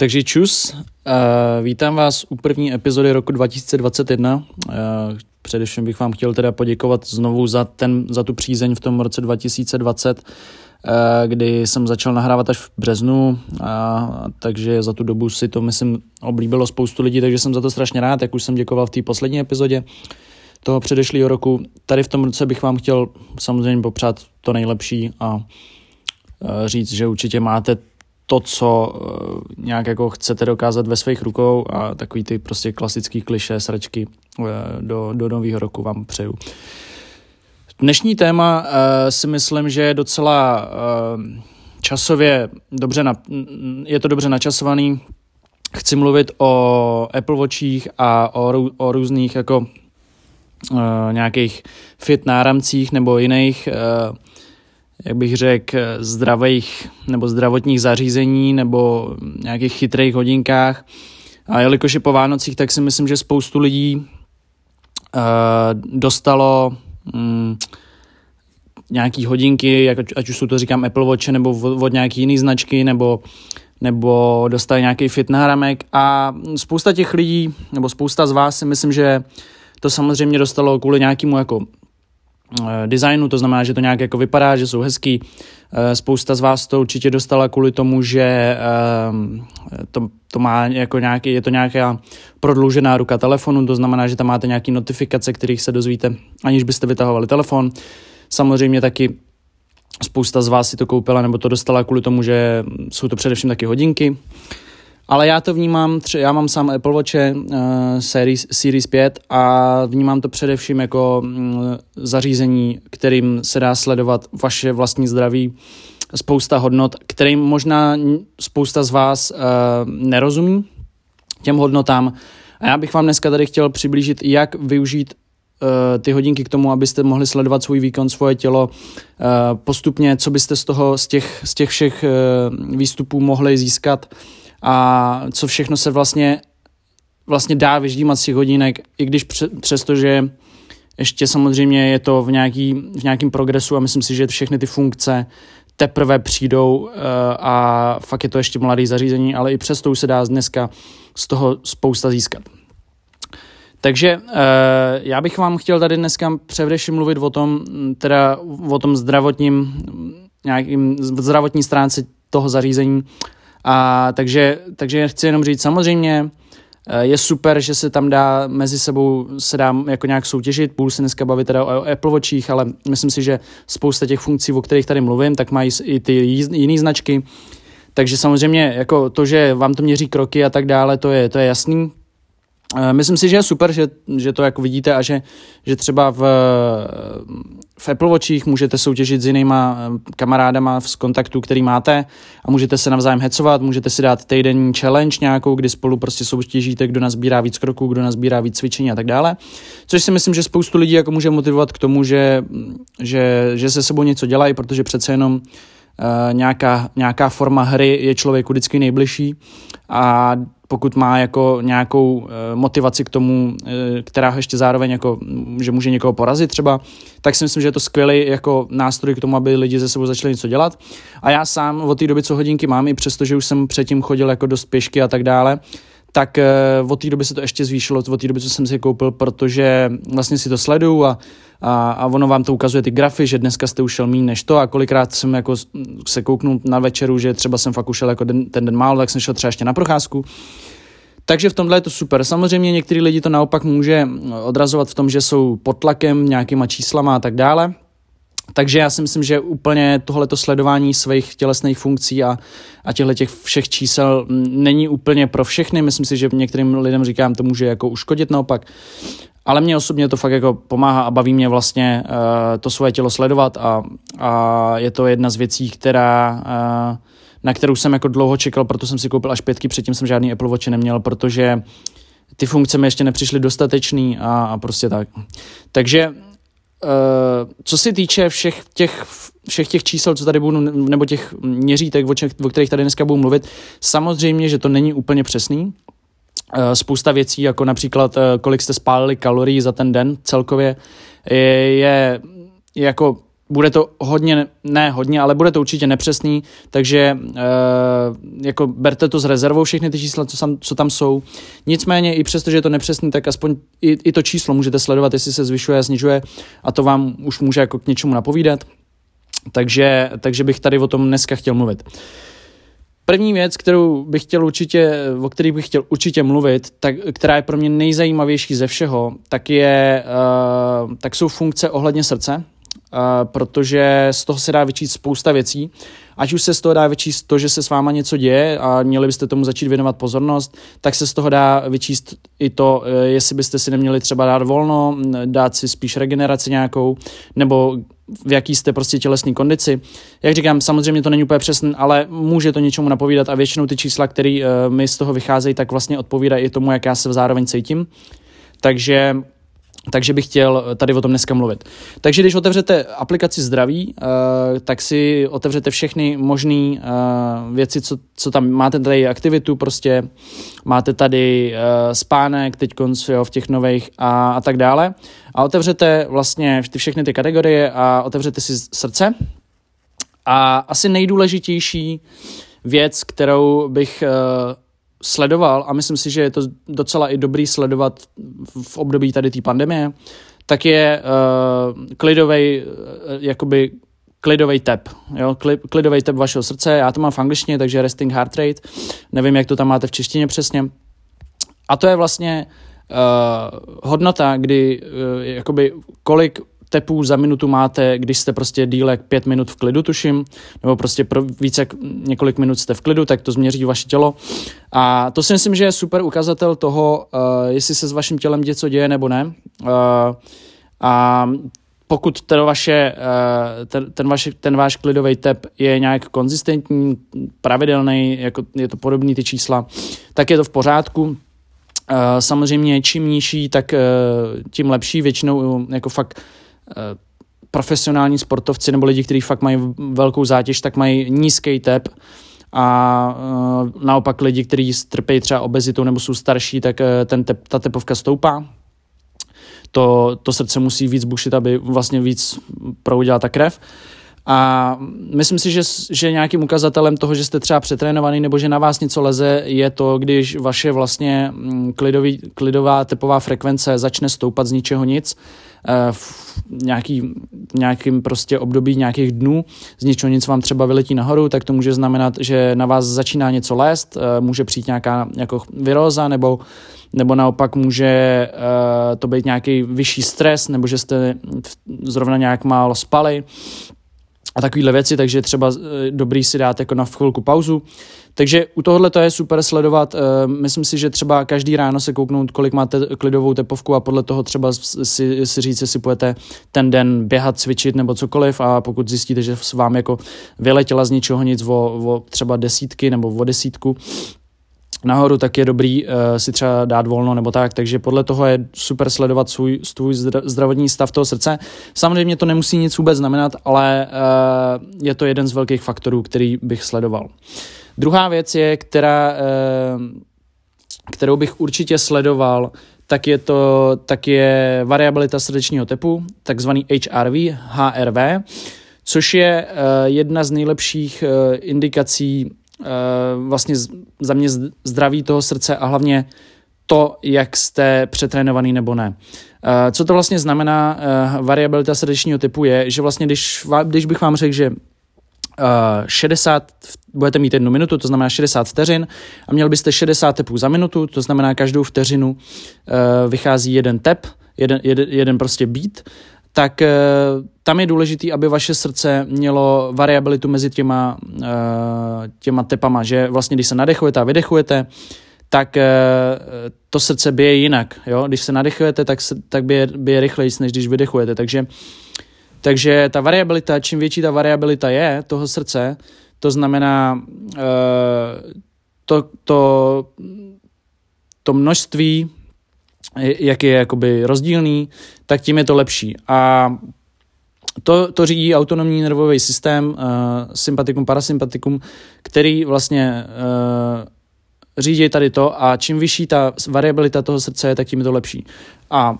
Takže čus, vítám vás u první epizody roku 2021. Uh, především bych vám chtěl teda poděkovat znovu za, ten, za tu přízeň v tom roce 2020, uh, kdy jsem začal nahrávat až v březnu, a, takže za tu dobu si to, myslím, oblíbilo spoustu lidí, takže jsem za to strašně rád, jak už jsem děkoval v té poslední epizodě toho předešlého roku. Tady v tom roce bych vám chtěl samozřejmě popřát to nejlepší a říct, že určitě máte to, co eh, nějak jako chcete dokázat ve svých rukou a takový ty prostě klasický kliše, sračky eh, do, do nového roku vám přeju. Dnešní téma uh, si myslím, že je docela časově dobře, na, je to dobře načasovaný. Chci mluvit o Apple Watchích a o, o různých jako nějakých fit náramcích nebo jiných jak bych řekl, zdravých nebo zdravotních zařízení nebo nějakých chytrých hodinkách. A jelikož je po Vánocích, tak si myslím, že spoustu lidí uh, dostalo um, nějaký hodinky, jak, ať už jsou to říkám Apple Watch nebo od, od nějaký jiný značky, nebo, nebo dostali nějaký fit náramek a spousta těch lidí, nebo spousta z vás si myslím, že to samozřejmě dostalo kvůli nějakému jako designu, to znamená, že to nějak jako vypadá, že jsou hezký. Eh, spousta z vás to určitě dostala kvůli tomu, že eh, to, to má jako nějaký, je to nějaká prodloužená ruka telefonu, to znamená, že tam máte nějaké notifikace, kterých se dozvíte, aniž byste vytahovali telefon. Samozřejmě taky spousta z vás si to koupila nebo to dostala kvůli tomu, že jsou to především taky hodinky. Ale já to vnímám, tři, já mám sám Apple Watch uh, Series, Series 5 a vnímám to především jako um, zařízení, kterým se dá sledovat vaše vlastní zdraví, spousta hodnot, kterým možná spousta z vás uh, nerozumí, těm hodnotám. A já bych vám dneska tady chtěl přiblížit, jak využít uh, ty hodinky k tomu, abyste mohli sledovat svůj výkon, svoje tělo uh, postupně, co byste z toho, z těch, z těch všech uh, výstupů mohli získat a co všechno se vlastně, vlastně dá vyždímat z těch hodinek, i když přesto, že ještě samozřejmě je to v, nějaký, v nějakém progresu a myslím si, že všechny ty funkce teprve přijdou uh, a fakt je to ještě mladý zařízení, ale i přesto už se dá dneska z toho spousta získat. Takže uh, já bych vám chtěl tady dneska především mluvit o tom, teda o tom zdravotním, nějakým zdravotní stránce toho zařízení, a takže, takže chci jenom říct, samozřejmě eh, je super, že se tam dá mezi sebou se dá jako nějak soutěžit, budu se dneska bavit teda o Apple Watchích, ale myslím si, že spousta těch funkcí, o kterých tady mluvím, tak mají i ty jiné značky, takže samozřejmě jako to, že vám to měří kroky a tak dále, to je, to je jasný, myslím si, že je super, že, že to jako vidíte a že, že třeba v, v Apple Watchích můžete soutěžit s jinýma eh, kamarádama z kontaktu, který máte a můžete se navzájem hecovat, můžete si dát týdenní challenge nějakou, kdy spolu prostě soutěžíte, kdo nazbírá víc kroků, kdo nazbírá víc cvičení a tak dále. Což si myslím, že spoustu lidí jako může motivovat k tomu, že, že, že se sebou něco dělají, protože přece jenom uh, nějaká, nějaká forma hry je člověku vždycky nejbližší a pokud má jako nějakou e, motivaci k tomu, e, která ještě zároveň jako, že může někoho porazit třeba, tak si myslím, že je to skvělý jako nástroj k tomu, aby lidi ze sebou začali něco dělat. A já sám od té doby, co hodinky mám, i přesto, že už jsem předtím chodil jako dost pěšky a tak dále, tak e, od té doby se to ještě zvýšilo, od té doby, co jsem si koupil, protože vlastně si to sleduju a, a, a ono vám to ukazuje ty grafy, že dneska jste ušel méně než to a kolikrát jsem jako se kouknul na večeru, že třeba jsem fakt ušel jako den, ten den málo, tak jsem šel třeba ještě na procházku. Takže v tomhle je to super. Samozřejmě některý lidi to naopak může odrazovat v tom, že jsou pod tlakem nějakýma číslama a tak dále. Takže já si myslím, že úplně tohleto sledování svých tělesných funkcí a, a těchto těch všech čísel není úplně pro všechny. Myslím si, že některým lidem říkám, to může jako uškodit naopak. Ale mě osobně to fakt jako pomáhá a baví mě vlastně uh, to svoje tělo sledovat a, a je to jedna z věcí, která uh, na kterou jsem jako dlouho čekal, proto jsem si koupil až pětky, předtím jsem žádný Apple Watch neměl, protože ty funkce mi ještě nepřišly dostatečný a, a prostě tak. Takže co se týče všech těch, všech těch čísel, co tady budu, nebo těch měřítek, o, čech, o kterých tady dneska budu mluvit, samozřejmě, že to není úplně přesný. Uh, spousta věcí, jako například, uh, kolik jste spálili kalorií za ten den celkově, je, je jako bude to hodně, ne hodně, ale bude to určitě nepřesný, takže e, jako berte to s rezervou všechny ty čísla, co tam, co tam jsou. Nicméně i přesto, že je to nepřesný, tak aspoň i, i to číslo můžete sledovat, jestli se zvyšuje a snižuje a to vám už může jako k něčemu napovídat. Takže, takže bych tady o tom dneska chtěl mluvit. První věc, kterou bych chtěl určitě, o které bych chtěl určitě mluvit, tak, která je pro mě nejzajímavější ze všeho, tak, je, uh, tak jsou funkce ohledně srdce, protože z toho se dá vyčíst spousta věcí. Ať už se z toho dá vyčíst to, že se s váma něco děje a měli byste tomu začít věnovat pozornost, tak se z toho dá vyčíst i to, uh, jestli byste si neměli třeba dát volno, dát si spíš regeneraci nějakou, nebo v jaký jste prostě tělesní kondici. Jak říkám, samozřejmě to není úplně přesné, ale může to něčemu napovídat a většinou ty čísla, které uh, mi z toho vycházejí, tak vlastně odpovídají i tomu, jak já se zároveň cítím. Takže takže bych chtěl tady o tom dneska mluvit. Takže když otevřete aplikaci zdraví, uh, tak si otevřete všechny možné uh, věci, co, co tam máte tady aktivitu, prostě máte tady spánek teď v těch nových a, a tak dále. A otevřete vlastně ty všechny ty kategorie a otevřete si srdce. A asi nejdůležitější věc, kterou bych sledoval, a myslím si, že je to docela i dobrý sledovat v období tady té pandemie, tak je uh, klidovej, uh, jakoby klidový tep, jo, klidový tep vašeho srdce, já to mám v angličtině, takže resting heart rate, nevím, jak to tam máte v češtině přesně. A to je vlastně uh, hodnota, kdy uh, jakoby kolik tepů za minutu máte, když jste prostě díle jak pět minut v klidu, tuším, nebo prostě pro více jak několik minut jste v klidu, tak to změří vaše tělo. A to si myslím, že je super ukazatel toho, uh, jestli se s vaším tělem něco děje nebo ne. Uh, a pokud ten, vaše, uh, ten, ten, vaše, ten váš klidový tep je nějak konzistentní, pravidelný, jako je to podobný ty čísla, tak je to v pořádku. Samozřejmě čím nižší, tak tím lepší. Většinou jako fakt Eh, profesionální sportovci nebo lidi, kteří fakt mají velkou zátěž, tak mají nízký tep a uh, naopak lidi, kteří trpějí třeba obezitou nebo jsou starší, tak uh, ten tep, ta tepovka stoupá. To, to srdce musí víc bušit, aby vlastně víc proudila ta krev. A myslím si, že, že nějakým ukazatelem toho, že jste třeba přetrénovaný nebo že na vás něco leze, je to, když vaše vlastně mm, klidový, klidová tepová frekvence začne stoupat z ničeho nic Eh, v nějaký, nějakým prostě období nějakých dnů, z ničeho nic vám třeba vyletí nahoru, tak to může znamenat, že na vás začíná něco lézt, eh, může přijít nějaká jako viróza, nebo, nebo naopak může eh, to být nějaký vyšší stres, nebo že jste zrovna nějak málo spali a takovéhle věci, takže třeba dobrý si dát jako na chvilku pauzu, takže u tohohle to je super sledovat. Eh, myslím si, že třeba každý ráno se kouknout, kolik máte klidovou tepovku a podle toho třeba si, si říct, jestli půjdete ten den běhat, cvičit nebo cokoliv a pokud zjistíte, že s vám jako vyletěla z ničeho nic o, o třeba desítky nebo o desítku, nahoru, tak je dobrý uh, si třeba dát volno nebo tak, takže podle toho je super sledovat svůj, svůj zdravotní stav toho srdce. Samozřejmě to nemusí nic vůbec znamenat, ale uh, je to jeden z velkých faktorů, který bych sledoval. Uh, Druhá věc je, která, eh, kterou bych určitě sledoval, tak je to tak je variabilita srdečního tepu, takzvaný HRV, HRV, což je eh, jedna z nejlepších eh, indikací vlastně za mě zdraví toho srdce a hlavně to, jak jste přetrénovaný nebo ne. Co to vlastně znamená variabilita srdečního typu je, že vlastně když, když bych vám řekl, že 60, budete mít jednu minutu, to znamená 60 vteřin a měl byste 60 tepů za minutu, to znamená každou vteřinu vychází jeden tep, jeden, jeden, jeden prostě beat, tak uh, tam je důležitý, aby vaše srdce mělo variabilitu mezi těma, uh, těma tepama, že vlastně když se nadechujete a vydechujete, tak to srdce bije jinak. Jo? Když se nadechujete, tak, se, tak bije, bije rychleji, než když vydechujete. Takže takže ta variabilita, čím větší ta variabilita je toho srdce, to znamená to, to, to množství, jak je jakoby rozdílný, tak tím je to lepší. A to, to řídí autonomní nervový systém, uh, sympatikum, parasympatikum, který vlastně uh, řídí tady to a čím vyšší ta variabilita toho srdce je, tak tím je to lepší. A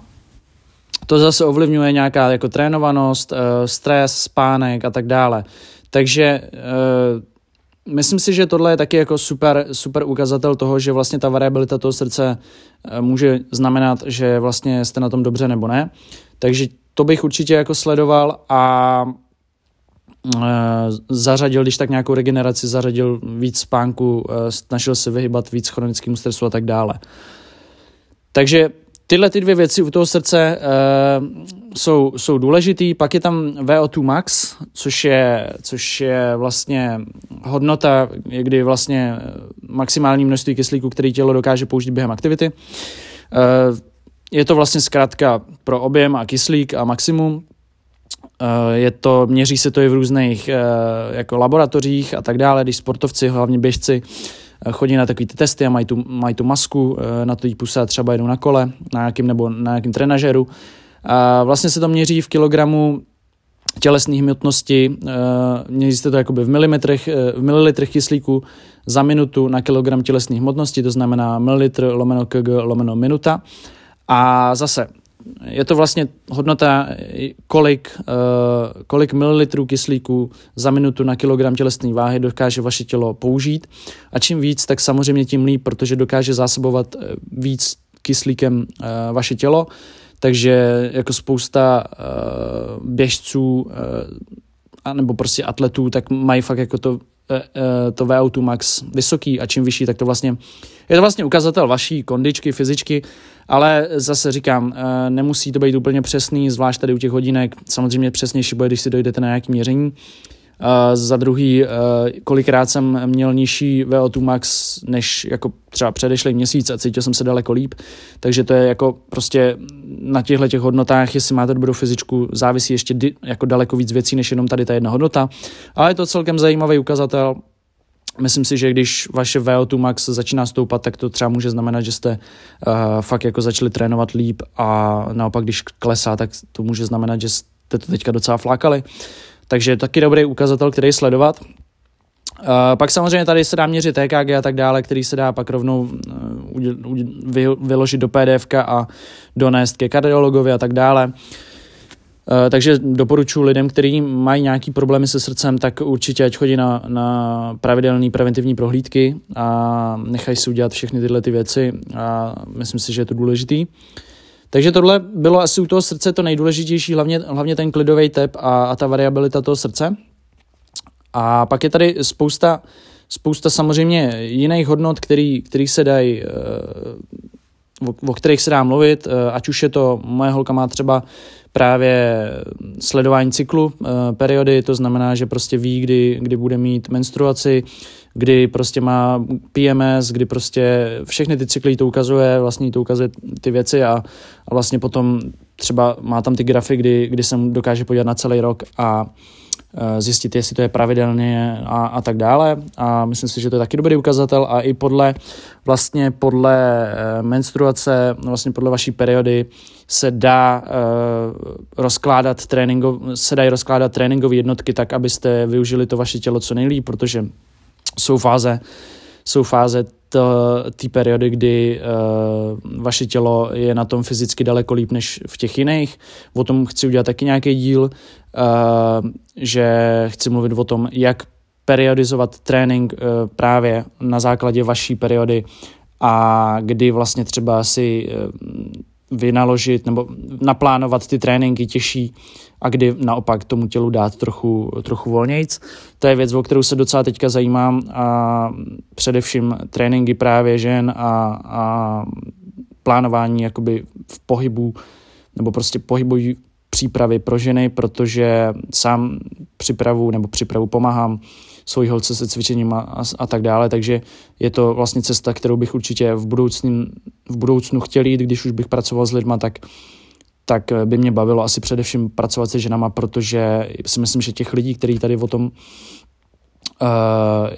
to zase ovlivňuje nějaká jako trénovanost, stres, spánek a tak dále. Takže myslím si, že tohle je taky jako super, super ukazatel toho, že vlastně ta variabilita toho srdce může znamenat, že vlastně jste na tom dobře nebo ne. Takže to bych určitě jako sledoval a e, zařadil, když tak nějakou regeneraci, zařadil víc spánku, e, snažil se vyhybat víc chronickému stresu a tak dále. Takže tyhle ty dvě věci u toho srdce uh, jsou, jsou důležitý. Pak je tam VO2 max, což je, což je vlastně hodnota, kdy vlastně maximální množství kyslíku, který tělo dokáže použít během aktivity. Uh, je to vlastně zkrátka pro objem a kyslík a maximum. Eh, je to, měří se to i v různých eh, jako laboratořích a tak dále, když sportovci, hlavně běžci, eh, chodí na takové ty testy a mají tu, mají tu masku na to puse a třeba jedou na kole, na nějakým nebo na nějakým trenažeru. A vlastně se to měří v kilogramu tělesné hmotnosti, měří se to jakoby v milimetrech, v mililitrech kyslíku za minutu na kilogram tělesné hmotnosti, to znamená mililitr lomeno kg lomeno minuta. A zase, je to vlastně hodnota, kolik, uh, kolik mililitrů kyslíku za minutu na kilogram tělesné váhy dokáže vaše tělo použít. A čím víc, tak samozřejmě tím líp, protože dokáže zásobovat eh, víc kyslíkem uh, vaše tělo. Takže jako spousta uh, běžců uh, nebo prostě atletů, tak mají fakt jako to to VO2 max vysoký a čím vyšší, tak to vlastně je to vlastně ukazatel vaší kondičky, fyzičky, ale zase říkám, eh, nemusí to být úplně přesný, zvlášť tady u těch hodinek. Samozřejmě přesnější bude, když si dojdete na nějaké měření. Uh, za druhý, uh, kolikrát jsem měl nižší VO2 max než jako třeba předešlý měsíc a cítil jsem se daleko líp, takže to je jako prostě na těchto těch hodnotách, jestli máte dobrou fyzičku, závisí ještě jako daleko víc věcí než jenom tady ta jedna hodnota, ale je to celkem zajímavý ukazatel, Myslím si, že když vaše VO2 max začíná stoupat, tak to třeba může znamenat, že jste uh, fakt jako začali trénovat líp a naopak, když klesá, tak to může znamenat, že jste to teďka docela flákali. Takže taky dobrý ukazatel, který sledovat. Uh, pak samozřejmě tady se dá měřit EKG a tak dále, který se dá pak rovnou uh, vy, vyložit do PDF a donést ke kardiologovi a tak dále. Uh, Eh, takže doporučuji lidem, kteří mají nějaký problémy se srdcem, tak určitě ať chodí na, na pravidelné preventivní prohlídky a nechají si udělat všechny tyhle ty věci a myslím si, že je to důležitý. Takže tohle bylo asi u toho srdce to nejdůležitější, hlavně, hlavně ten klidový tep a, a ta variabilita toho srdce. A pak je tady spousta, spousta samozřejmě jiných hodnot, který, který se dají, eh, o, kterých se dá mluvit, eh, ať už je to, moje holka má třeba právě sledování cyklu e, periody, to znamená, že prostě ví, kdy, kdy bude mít menstruaci, kdy prostě má PMS, kdy prostě všechny ty cykly to ukazuje, vlastně to ukazuje ty věci a, a vlastně potom třeba má tam ty grafy, kdy, kdy se dokáže podívat na celý rok a Eh, zjistit, jestli to je pravidelně a, a tak dále. A myslím si, že to je taky dobrý ukazatel a i podle vlastně podle eh, menstruace, vlastně podle vaší periody se dá uh, rozkládat tréninko, se dají rozkládat tréninkové jednotky tak, abyste využili to vaše tělo co nejlíp, protože jsou fáze, jsou fáze té periody, kdy uh, vaše tělo je na tom fyzicky daleko líp než v těch jiných. O tom chci udělat taky nějaký díl, uh, že chci mluvit o tom, jak periodizovat trénink uh, právě na základě vaší periody a kdy vlastně třeba si uh, vynaložit nebo naplánovat ty tréninky těžší a kdy naopak tomu tělu dát trochu, trochu volnějc. To je věc, o kterou se docela teďka zajímám a především tréninky právě žen a, a plánování jakoby v pohybu nebo prostě pohybový přípravy pro ženy, protože sám připravu nebo připravu pomáhám svojí holce se cvičením a, a, a tak dále, takže je to vlastně cesta, kterou bych určitě v budoucnu, v budoucnu chtěl jít, když už bych pracoval s lidma, tak tak by mě bavilo asi především pracovat se ženama, protože si myslím, že těch lidí, kteří tady o tom Uh,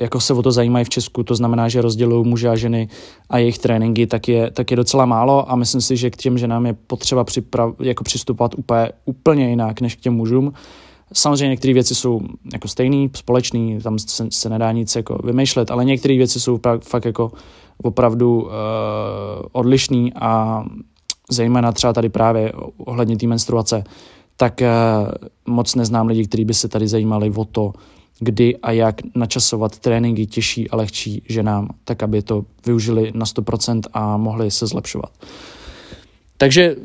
jako se o to zajímají v Česku, to znamená, že rozdělují muže a ženy a jejich tréninky, tak je, tak je docela málo a myslím si, že k těm ženám je potřeba připrav, jako přistupovat úplně, úplně jinak než k těm mužům. Samozřejmě některé věci jsou jako stejný, společný, tam se, se nedá nic jako vymýšlet, ale některé věci jsou fakt jako opravdu uh, odlišný a zejména třeba tady právě ohledně té menstruace, tak moc neznám lidi, kteří by se tady zajímali o to, kdy a jak načasovat tréninky těžší a lehčí ženám, tak aby to využili na 100% a mohli se zlepšovat. Takže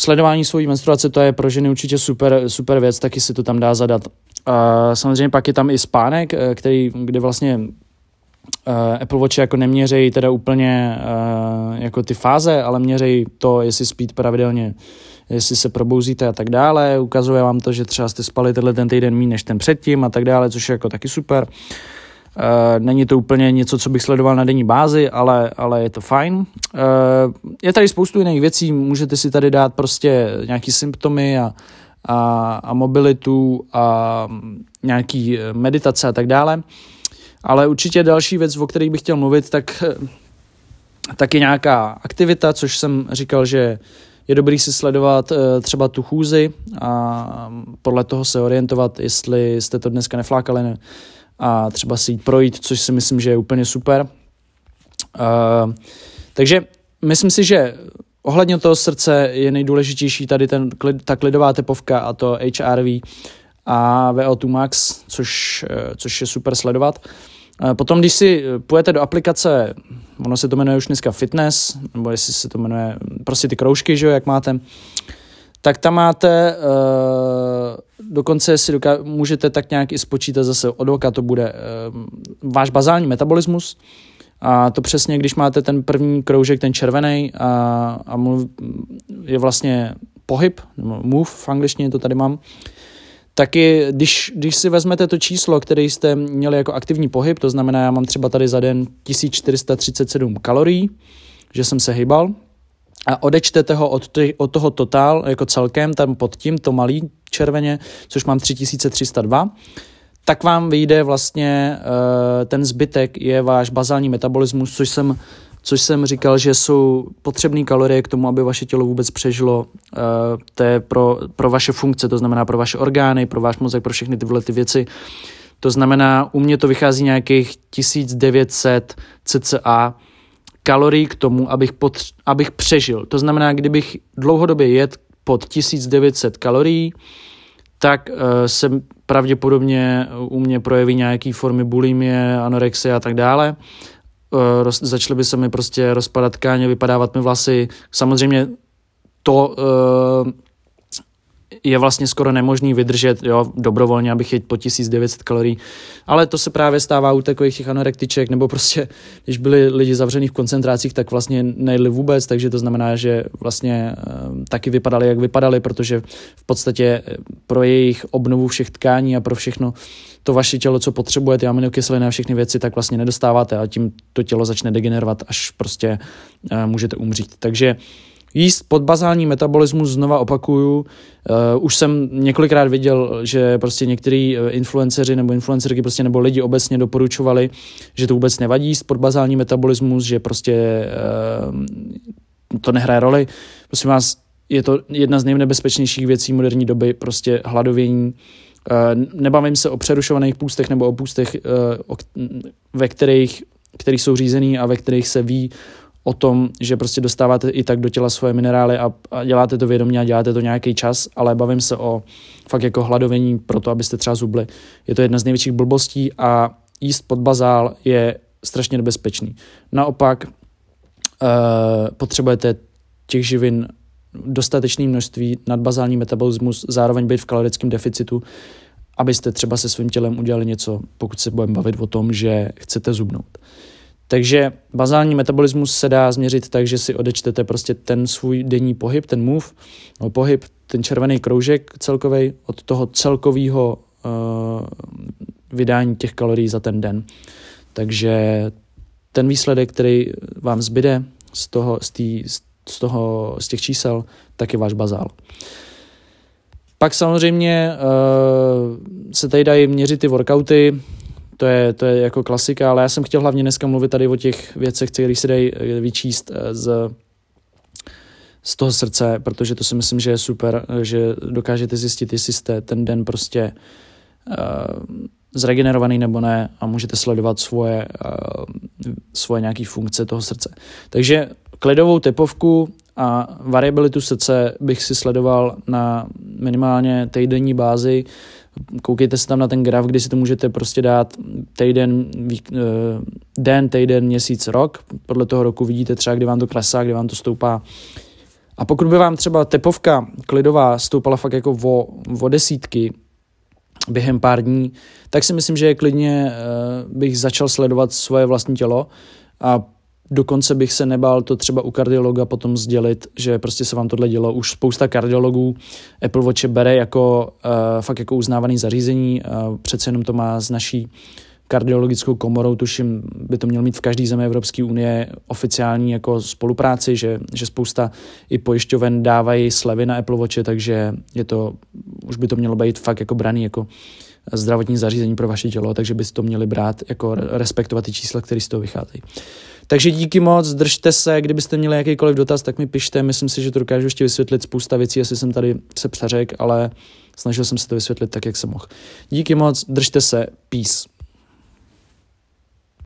sledování svojí menstruace, to je pro ženy určitě super, super věc, taky si to tam dá zadat. A samozřejmě pak je tam i spánek, eh, který, kde vlastně uh, Apple Watch jako neměřejí teda úplně uh, jako ty fáze, ale měřejí to, jestli spít pravidelně, jestli se probouzíte a tak dále. Ukazuje vám to, že třeba jste spali tenhle ten týden méně než ten předtím a tak dále, což je jako taky super. Uh, není to úplně něco, co bych sledoval na denní bázi, ale, ale je to fajn. Uh, je tady spoustu jiných věcí, můžete si tady dát prostě nějaký symptomy a, a, a mobilitu a nějaký meditace a tak dále. Ale určitě další věc, o které bych chtěl mluvit, tak, tak je nějaká aktivita, což jsem říkal, že je dobrý si sledovat třeba tu chůzi a podle toho se orientovat, jestli jste to dneska neflákali, ne, a třeba si jít projít, což si myslím, že je úplně super. Uh, takže myslím si, že ohledně toho srdce je nejdůležitější tady ten, ta klidová tepovka a to HRV a VO2 Max, což, uh, což je super sledovat. Uh, potom, když si půjdete do aplikace, ono se to jmenuje už dneska Fitness, nebo jestli se to jmenuje prostě ty kroužky, že jo, jak máte, tak tam máte, dokonce si doká- můžete tak nějak i spočítat zase od oka, to bude uh, váš bazální metabolismus, a to přesně, když máte ten první kroužek, ten červený a, a mluv, je vlastně pohyb, move v angličtině to tady mám, taky když, když si vezmete to číslo, které jste měli jako aktivní pohyb, to znamená, já mám třeba tady za den 1437 kalorií, že jsem se hýbal, a odečtete ho od, ty, od toho totál jako celkem, tam pod tím, to malý červeně, což mám 3302, tak vám vyjde vlastně uh, ten zbytek je váš bazální metabolismus, což jsem, což jsem říkal, že jsou potřebné kalorie k tomu, aby vaše tělo vůbec přežilo. Uh, to je pro, pro vaše funkce, to znamená pro vaše orgány, pro váš mozek, pro všechny tyhle ty věci. To znamená, u mě to vychází nějakých 1900 cca kalorií k tomu, abych, potř- abych přežil. To znamená, kdybych dlouhodobě jet pod 1900 kalorií, tak uh, se pravděpodobně u mě projeví nějaké formy bulimie, anorexie a tak dále. Uh, roz, začaly by se mi prostě rozpadat tkáně, vypadávat mi vlasy. Samozřejmě to uh, je vlastně skoro nemožný vydržet jo, dobrovolně, abych jedl po 1900 kalorií. Ale to se právě stává u takových těch anorektiček, nebo prostě, když byli lidi zavření v koncentrácích, tak vlastně nejedli vůbec, takže to znamená, že vlastně e, taky vypadali, jak vypadali, protože v podstatě eh, pro jejich obnovu všech tkání a pro všechno to vaše tělo, co potřebuje, ty aminokyseliny a všechny věci, tak vlastně nedostáváte a tím to tělo začne degenerovat, až prostě e, můžete umřít. Takže Jíst podbazální metabolismus, znova opakuju, uh, už jsem několikrát viděl, že prostě některý eh, influenceři nebo influencerky prostě nebo lidi obecně doporučovali, že to vůbec nevadí jíst podbazální metabolismus, že prostě uh, to nehraje roli. Prosím vás, je to jedna z nejnebezpečnějších věcí moderní doby, prostě hladovění. Uh, nebavím se o přerušovaných půstech nebo o půstech, uh, o, ve kterých, kterých jsou řízený a ve kterých se ví o tom, že prostě dostáváte i tak do těla svoje minerály a, a děláte to vědomě a děláte to nějaký čas, ale bavím se o fakt jako hladovění pro to, abyste třeba zubli. Je to jedna z největších blbostí a jíst pod bazál je strašně nebezpečný. Naopak uh, potřebujete těch živin dostatečné množství, nadbazální metabolismus, zároveň být v kalorickém deficitu, abyste třeba se svým tělem udělali něco, pokud se budeme bavit o tom, že chcete zubnout. Takže bazální metabolismus se dá změřit tak, že si odečtete prostě ten svůj denní pohyb, ten move, no pohyb, ten červený kroužek celkový od toho celkového uh, vydání těch kalorií za ten den. Takže ten výsledek, který vám zbyde z toho, z, tý, z, toho, z těch čísel, tak je váš bazál. Pak samozřejmě uh, se tady dají měřit ty workouty, to je, to je jako klasika, ale já jsem chtěl hlavně dneska mluvit tady o těch věcech, které se dají eh, vyčíst eh, z, z toho srdce, protože to si myslím, že je super, eh, že dokážete zjistit, jestli jste ten den prostě uh, zregenerovaný nebo ne a můžete sledovat svoje, uh, svoje nějaké funkce toho srdce. Takže klidovou tepovku a variabilitu srdce bych si sledoval na minimálně týdenní bázi. Koukejte se tam na ten graf, kdy si to můžete prostě dát týden, eh, den, týden, měsíc, rok. Podle toho roku vidíte třeba, kdy vám to klesá, kdy vám to stoupá. A pokud by vám třeba tepovka klidová stoupala fakt jako o, o desítky, během pár dní, tak si myslím, že klidně uh, bych začal sledovat svoje vlastní tělo a dokonce bych se nebál to třeba u kardiologa potom sdělit, že prostě se vám tohle dělo. Už spousta kardiologů Apple Watch bere jako uh, fakt jako uznávaný zařízení, uh, přece jenom to má z naší kardiologickou komorou, tuším, by to měl mít v každé zemi Evropské unie oficiální jako spolupráci, že, že spousta i pojišťoven dávají slevy na Apple Watche, takže je to, už by to mělo být fakt jako braný jako zdravotní zařízení pro vaše tělo, takže byste to měli brát, jako respektovat ty čísla, které z toho vycházejí. Takže díky moc, držte se, kdybyste měli jakýkoliv dotaz, tak mi pište, myslím si, že to dokážu ještě vysvětlit spousta věcí, asi jsem tady se přeřek, ale snažil jsem se to vysvětlit tak, jak jsem mohl. Díky moc, držte se, peace.